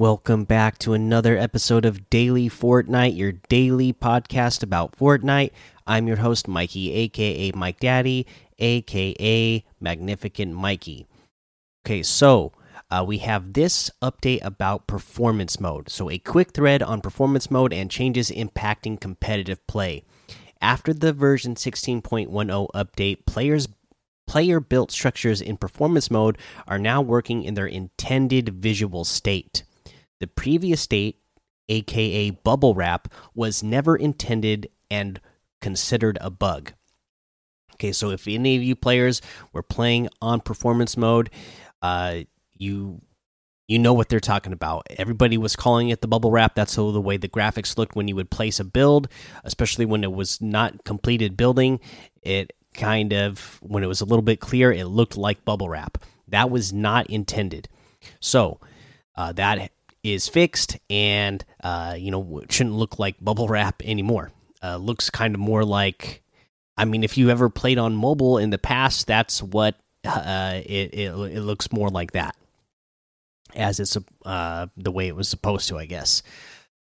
Welcome back to another episode of Daily Fortnite, your daily podcast about Fortnite. I'm your host, Mikey, aka Mike Daddy, aka Magnificent Mikey. Okay, so uh, we have this update about performance mode. So, a quick thread on performance mode and changes impacting competitive play. After the version 16.10 update, players player built structures in performance mode are now working in their intended visual state. The previous state, aka bubble wrap, was never intended and considered a bug. Okay, so if any of you players were playing on performance mode, uh, you you know what they're talking about. Everybody was calling it the bubble wrap. That's the way the graphics looked when you would place a build, especially when it was not completed building. It kind of when it was a little bit clear, it looked like bubble wrap. That was not intended. So uh, that is fixed and uh, you know shouldn't look like bubble wrap anymore. Uh, looks kind of more like, I mean, if you ever played on mobile in the past, that's what uh, it, it it looks more like that, as it's uh, the way it was supposed to, I guess.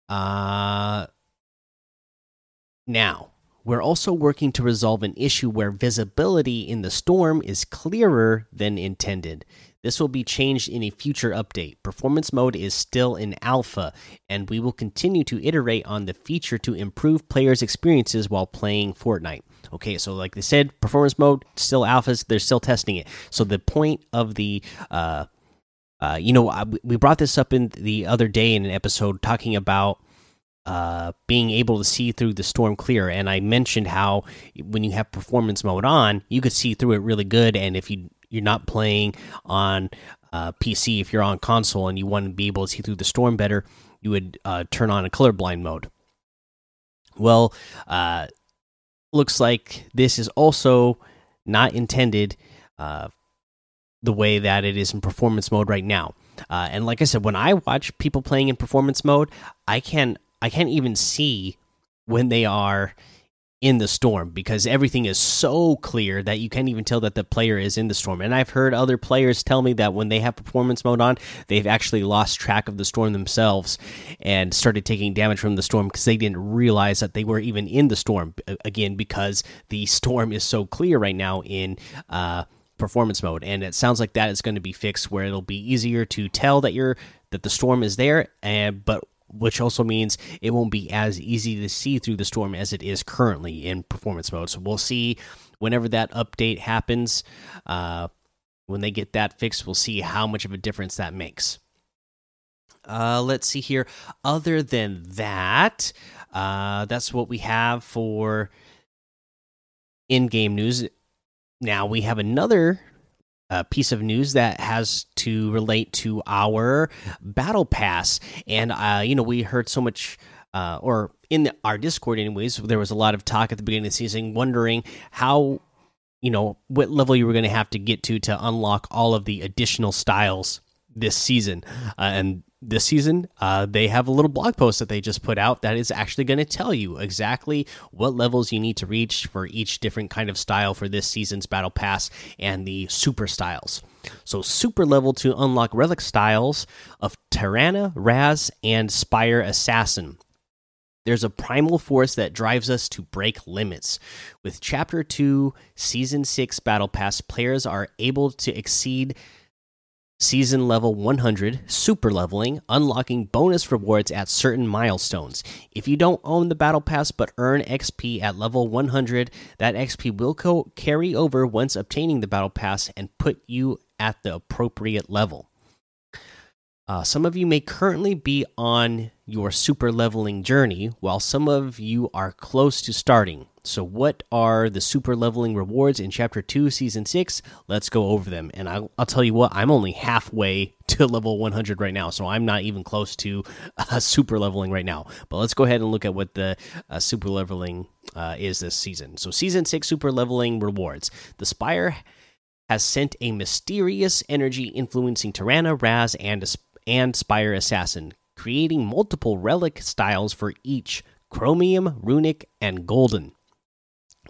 Uh, now we're also working to resolve an issue where visibility in the storm is clearer than intended. This will be changed in a future update. Performance mode is still in alpha, and we will continue to iterate on the feature to improve players' experiences while playing Fortnite. Okay, so like they said, performance mode still alphas. They're still testing it. So the point of the, uh, uh, you know, we brought this up in the other day in an episode talking about uh, being able to see through the storm clear. And I mentioned how when you have performance mode on, you could see through it really good. And if you you're not playing on uh, PC, if you're on console and you want to be able to see through the storm better, you would uh, turn on a colorblind mode. Well, uh, looks like this is also not intended uh, the way that it is in performance mode right now. Uh, and like I said, when I watch people playing in performance mode, I can I can't even see when they are in the storm because everything is so clear that you can't even tell that the player is in the storm. And I've heard other players tell me that when they have performance mode on, they've actually lost track of the storm themselves and started taking damage from the storm because they didn't realize that they were even in the storm again because the storm is so clear right now in uh performance mode and it sounds like that is going to be fixed where it'll be easier to tell that you're that the storm is there and but which also means it won't be as easy to see through the storm as it is currently in performance mode. So we'll see whenever that update happens. Uh, when they get that fixed, we'll see how much of a difference that makes. Uh, let's see here. Other than that, uh, that's what we have for in game news. Now we have another uh, piece of news that has to relate to our battle pass. And uh, you know we heard so much uh, or in the, our discord anyways there was a lot of talk at the beginning of the season wondering how you know what level you were going to have to get to to unlock all of the additional styles this season. Uh, and this season, uh, they have a little blog post that they just put out that is actually going to tell you exactly what levels you need to reach for each different kind of style for this season's battle pass and the super styles. So, super level to unlock relic styles of Tarana, Raz, and Spire Assassin. There's a primal force that drives us to break limits. With Chapter 2, Season 6 Battle Pass, players are able to exceed season level 100 super leveling unlocking bonus rewards at certain milestones. If you don't own the battle pass but earn xp at level 100 that xp will carry over once obtaining the battle pass and put you at the appropriate level. Uh, some of you may currently be on your super leveling journey, while some of you are close to starting. So, what are the super leveling rewards in Chapter 2, Season 6? Let's go over them. And I'll, I'll tell you what, I'm only halfway to level 100 right now, so I'm not even close to uh, super leveling right now. But let's go ahead and look at what the uh, super leveling uh, is this season. So, Season 6 super leveling rewards. The Spire has sent a mysterious energy influencing Tarana, Raz, and and Spire Assassin, creating multiple relic styles for each chromium, runic, and golden.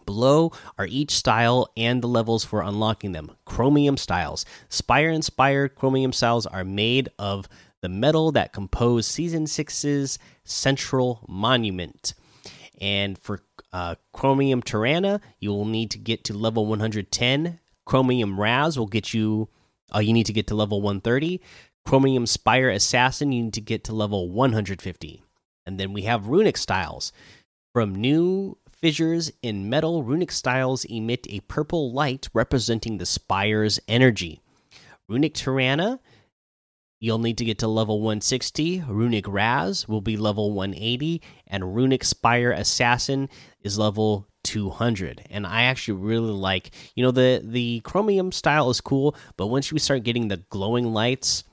Below are each style and the levels for unlocking them. Chromium styles. Spire inspired chromium styles are made of the metal that composed Season 6's Central Monument. And for uh, Chromium Tarana, you will need to get to level 110. Chromium Raz will get you, uh, you need to get to level 130. Chromium Spire Assassin, you need to get to level 150. And then we have Runic Styles. From new fissures in metal, Runic Styles emit a purple light representing the Spire's energy. Runic Tarana, you'll need to get to level 160. Runic Raz will be level 180. And Runic Spire Assassin is level 200 and i actually really like you know the the chromium style is cool but once you start getting the glowing lights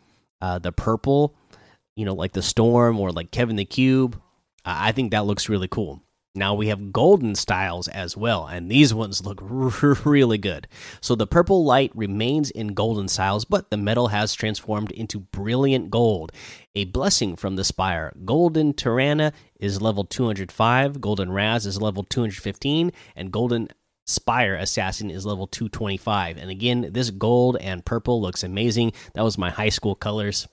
uh the purple you know like the storm or like kevin the cube uh, i think that looks really cool now we have golden styles as well, and these ones look really good. So the purple light remains in golden styles, but the metal has transformed into brilliant gold. A blessing from the spire. Golden Tarana is level 205, Golden Raz is level 215, and Golden Spire Assassin is level 225. And again, this gold and purple looks amazing. That was my high school colors.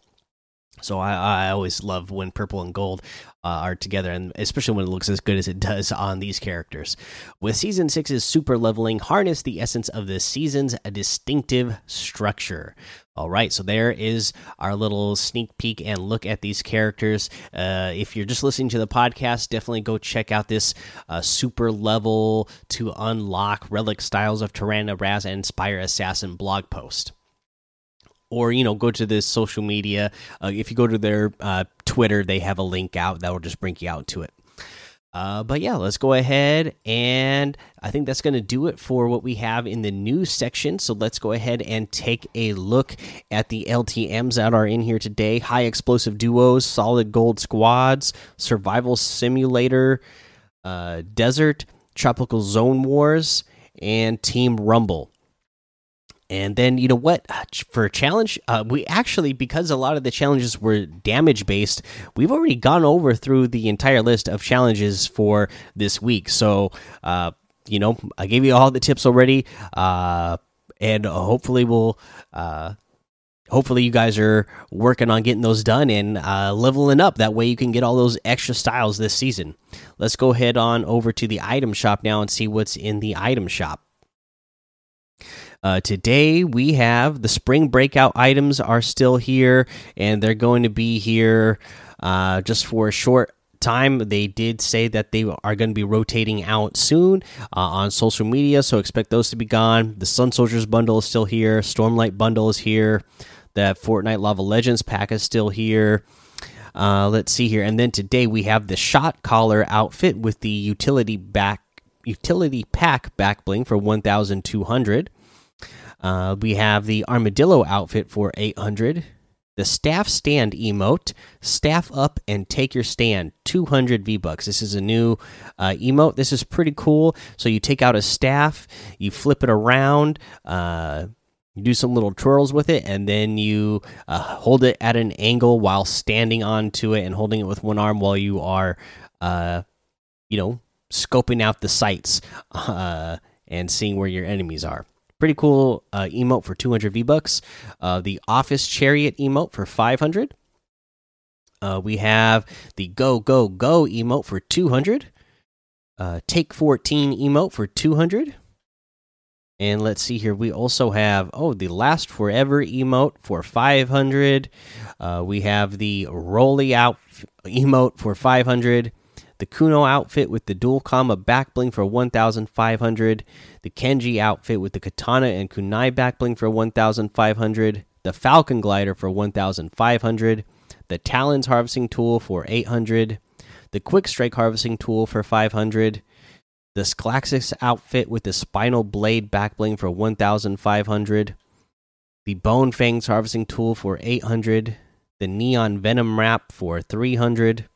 So I, I always love when purple and gold uh, are together, and especially when it looks as good as it does on these characters. With season six's super leveling, harness the essence of this season's distinctive structure. All right, so there is our little sneak peek and look at these characters. Uh, if you're just listening to the podcast, definitely go check out this uh, super level to unlock relic styles of Tarana, Raz, and Spire Assassin blog post or you know go to this social media uh, if you go to their uh, twitter they have a link out that will just bring you out to it. Uh, but yeah let's go ahead and i think that's going to do it for what we have in the news section. So let's go ahead and take a look at the ltms that are in here today. High explosive duos solid gold squads survival simulator uh, desert tropical zone wars and team rumble and then you know what? For a challenge, uh, we actually because a lot of the challenges were damage based, we've already gone over through the entire list of challenges for this week. So, uh, you know, I gave you all the tips already, uh, and hopefully we'll. Uh, hopefully, you guys are working on getting those done and uh, leveling up. That way, you can get all those extra styles this season. Let's go head on over to the item shop now and see what's in the item shop. Uh, today we have the spring breakout items are still here, and they're going to be here uh, just for a short time. They did say that they are going to be rotating out soon uh, on social media, so expect those to be gone. The Sun Soldiers bundle is still here. Stormlight bundle is here. The Fortnite Lava Legends pack is still here. Uh, let's see here, and then today we have the Shot Caller outfit with the utility back utility pack back bling for 1,200. Uh, we have the armadillo outfit for 800. The staff stand emote, staff up and take your stand, 200 V bucks. This is a new uh, emote. This is pretty cool. So you take out a staff, you flip it around, uh, you do some little twirls with it, and then you uh, hold it at an angle while standing onto it and holding it with one arm while you are, uh, you know, scoping out the sights uh, and seeing where your enemies are pretty cool uh, emote for 200 V bucks. Uh, the Office Chariot emote for 500. Uh, we have the Go Go Go emote for 200. Uh, Take 14 emote for 200. And let's see here. We also have oh the Last Forever emote for 500. Uh, we have the Rolly out emote for 500 the Kuno outfit with the Dual Kama back bling for 1,500, the Kenji outfit with the Katana and Kunai back bling for 1,500, the Falcon glider for 1,500, the Talons harvesting tool for 800, the Quick Strike harvesting tool for 500, the Sclaxis outfit with the Spinal Blade back bling for 1,500, the Bone Fangs harvesting tool for 800, the Neon Venom wrap for 300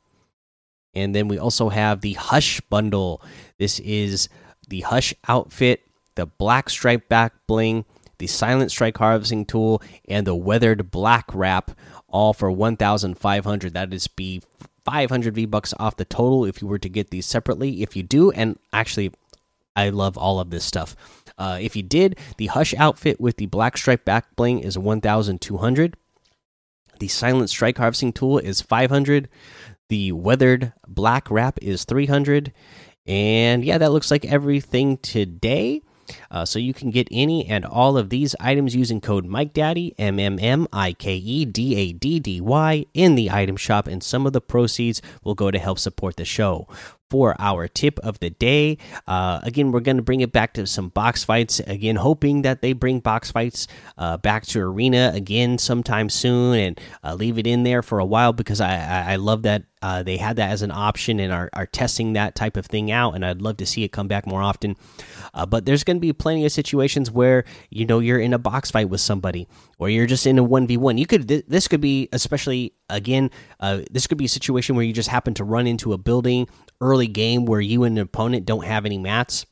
and then we also have the Hush bundle. This is the Hush outfit, the Black Stripe back bling, the Silent Strike harvesting tool, and the Weathered Black wrap, all for 1,500. That is be 500 V bucks off the total if you were to get these separately. If you do, and actually, I love all of this stuff. Uh, if you did, the Hush outfit with the Black Stripe back bling is 1,200. The Silent Strike Harvesting Tool is 500. The Weathered Black Wrap is 300. And yeah, that looks like everything today. Uh, so you can get any and all of these items using code Mike Daddy M M M I K E D A D D Y in the item shop, and some of the proceeds will go to help support the show for our tip of the day. Uh, again, we're going to bring it back to some box fights. Again, hoping that they bring box fights uh, back to Arena again sometime soon and uh, leave it in there for a while because I, I, I love that uh, they had that as an option and are, are testing that type of thing out. And I'd love to see it come back more often. Uh, but there's going to be plenty of situations where you know you're in a box fight with somebody or you're just in a 1v1 you could th this could be especially again uh, this could be a situation where you just happen to run into a building early game where you and an opponent don't have any mats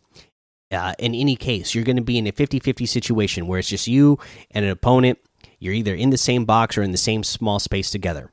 uh, in any case you're going to be in a 50-50 situation where it's just you and an opponent. You're either in the same box or in the same small space together.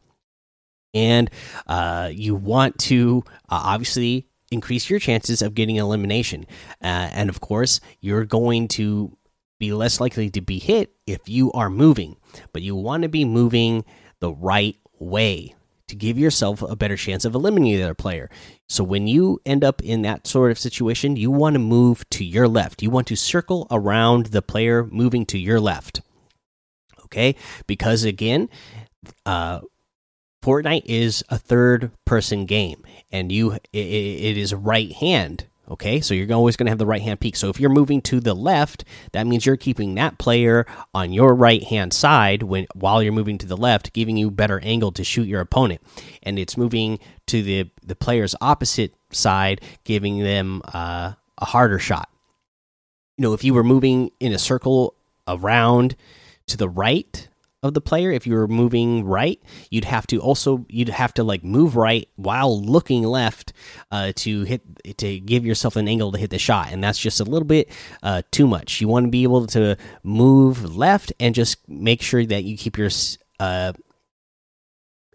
And uh, you want to uh, obviously increase your chances of getting elimination. Uh, and of course you're going to be less likely to be hit if you are moving, but you want to be moving the right way to give yourself a better chance of eliminating the other player. So when you end up in that sort of situation, you want to move to your left. You want to circle around the player moving to your left. Okay? Because again, uh Fortnite is a third person game and you it, it is right hand Okay, so you're always going to have the right hand peek. So if you're moving to the left, that means you're keeping that player on your right hand side when while you're moving to the left, giving you better angle to shoot your opponent. And it's moving to the the player's opposite side, giving them uh, a harder shot. You know, if you were moving in a circle around to the right, of the player if you were moving right you'd have to also you'd have to like move right while looking left uh, to hit to give yourself an angle to hit the shot and that's just a little bit uh, too much. You want to be able to move left and just make sure that you keep your uh,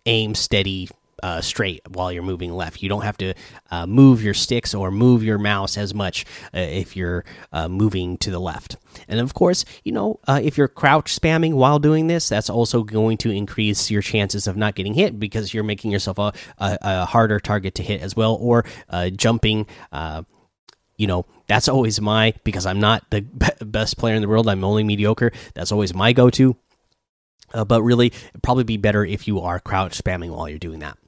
aim steady uh, straight while you're moving left. You don't have to uh, move your sticks or move your mouse as much uh, if you're uh, moving to the left. And of course, you know, uh, if you're crouch spamming while doing this, that's also going to increase your chances of not getting hit because you're making yourself a, a, a harder target to hit as well, or uh, jumping you know that's always my because i'm not the best player in the world i'm only mediocre that's always my go-to uh, but really probably be better if you are crouch spamming while you're doing that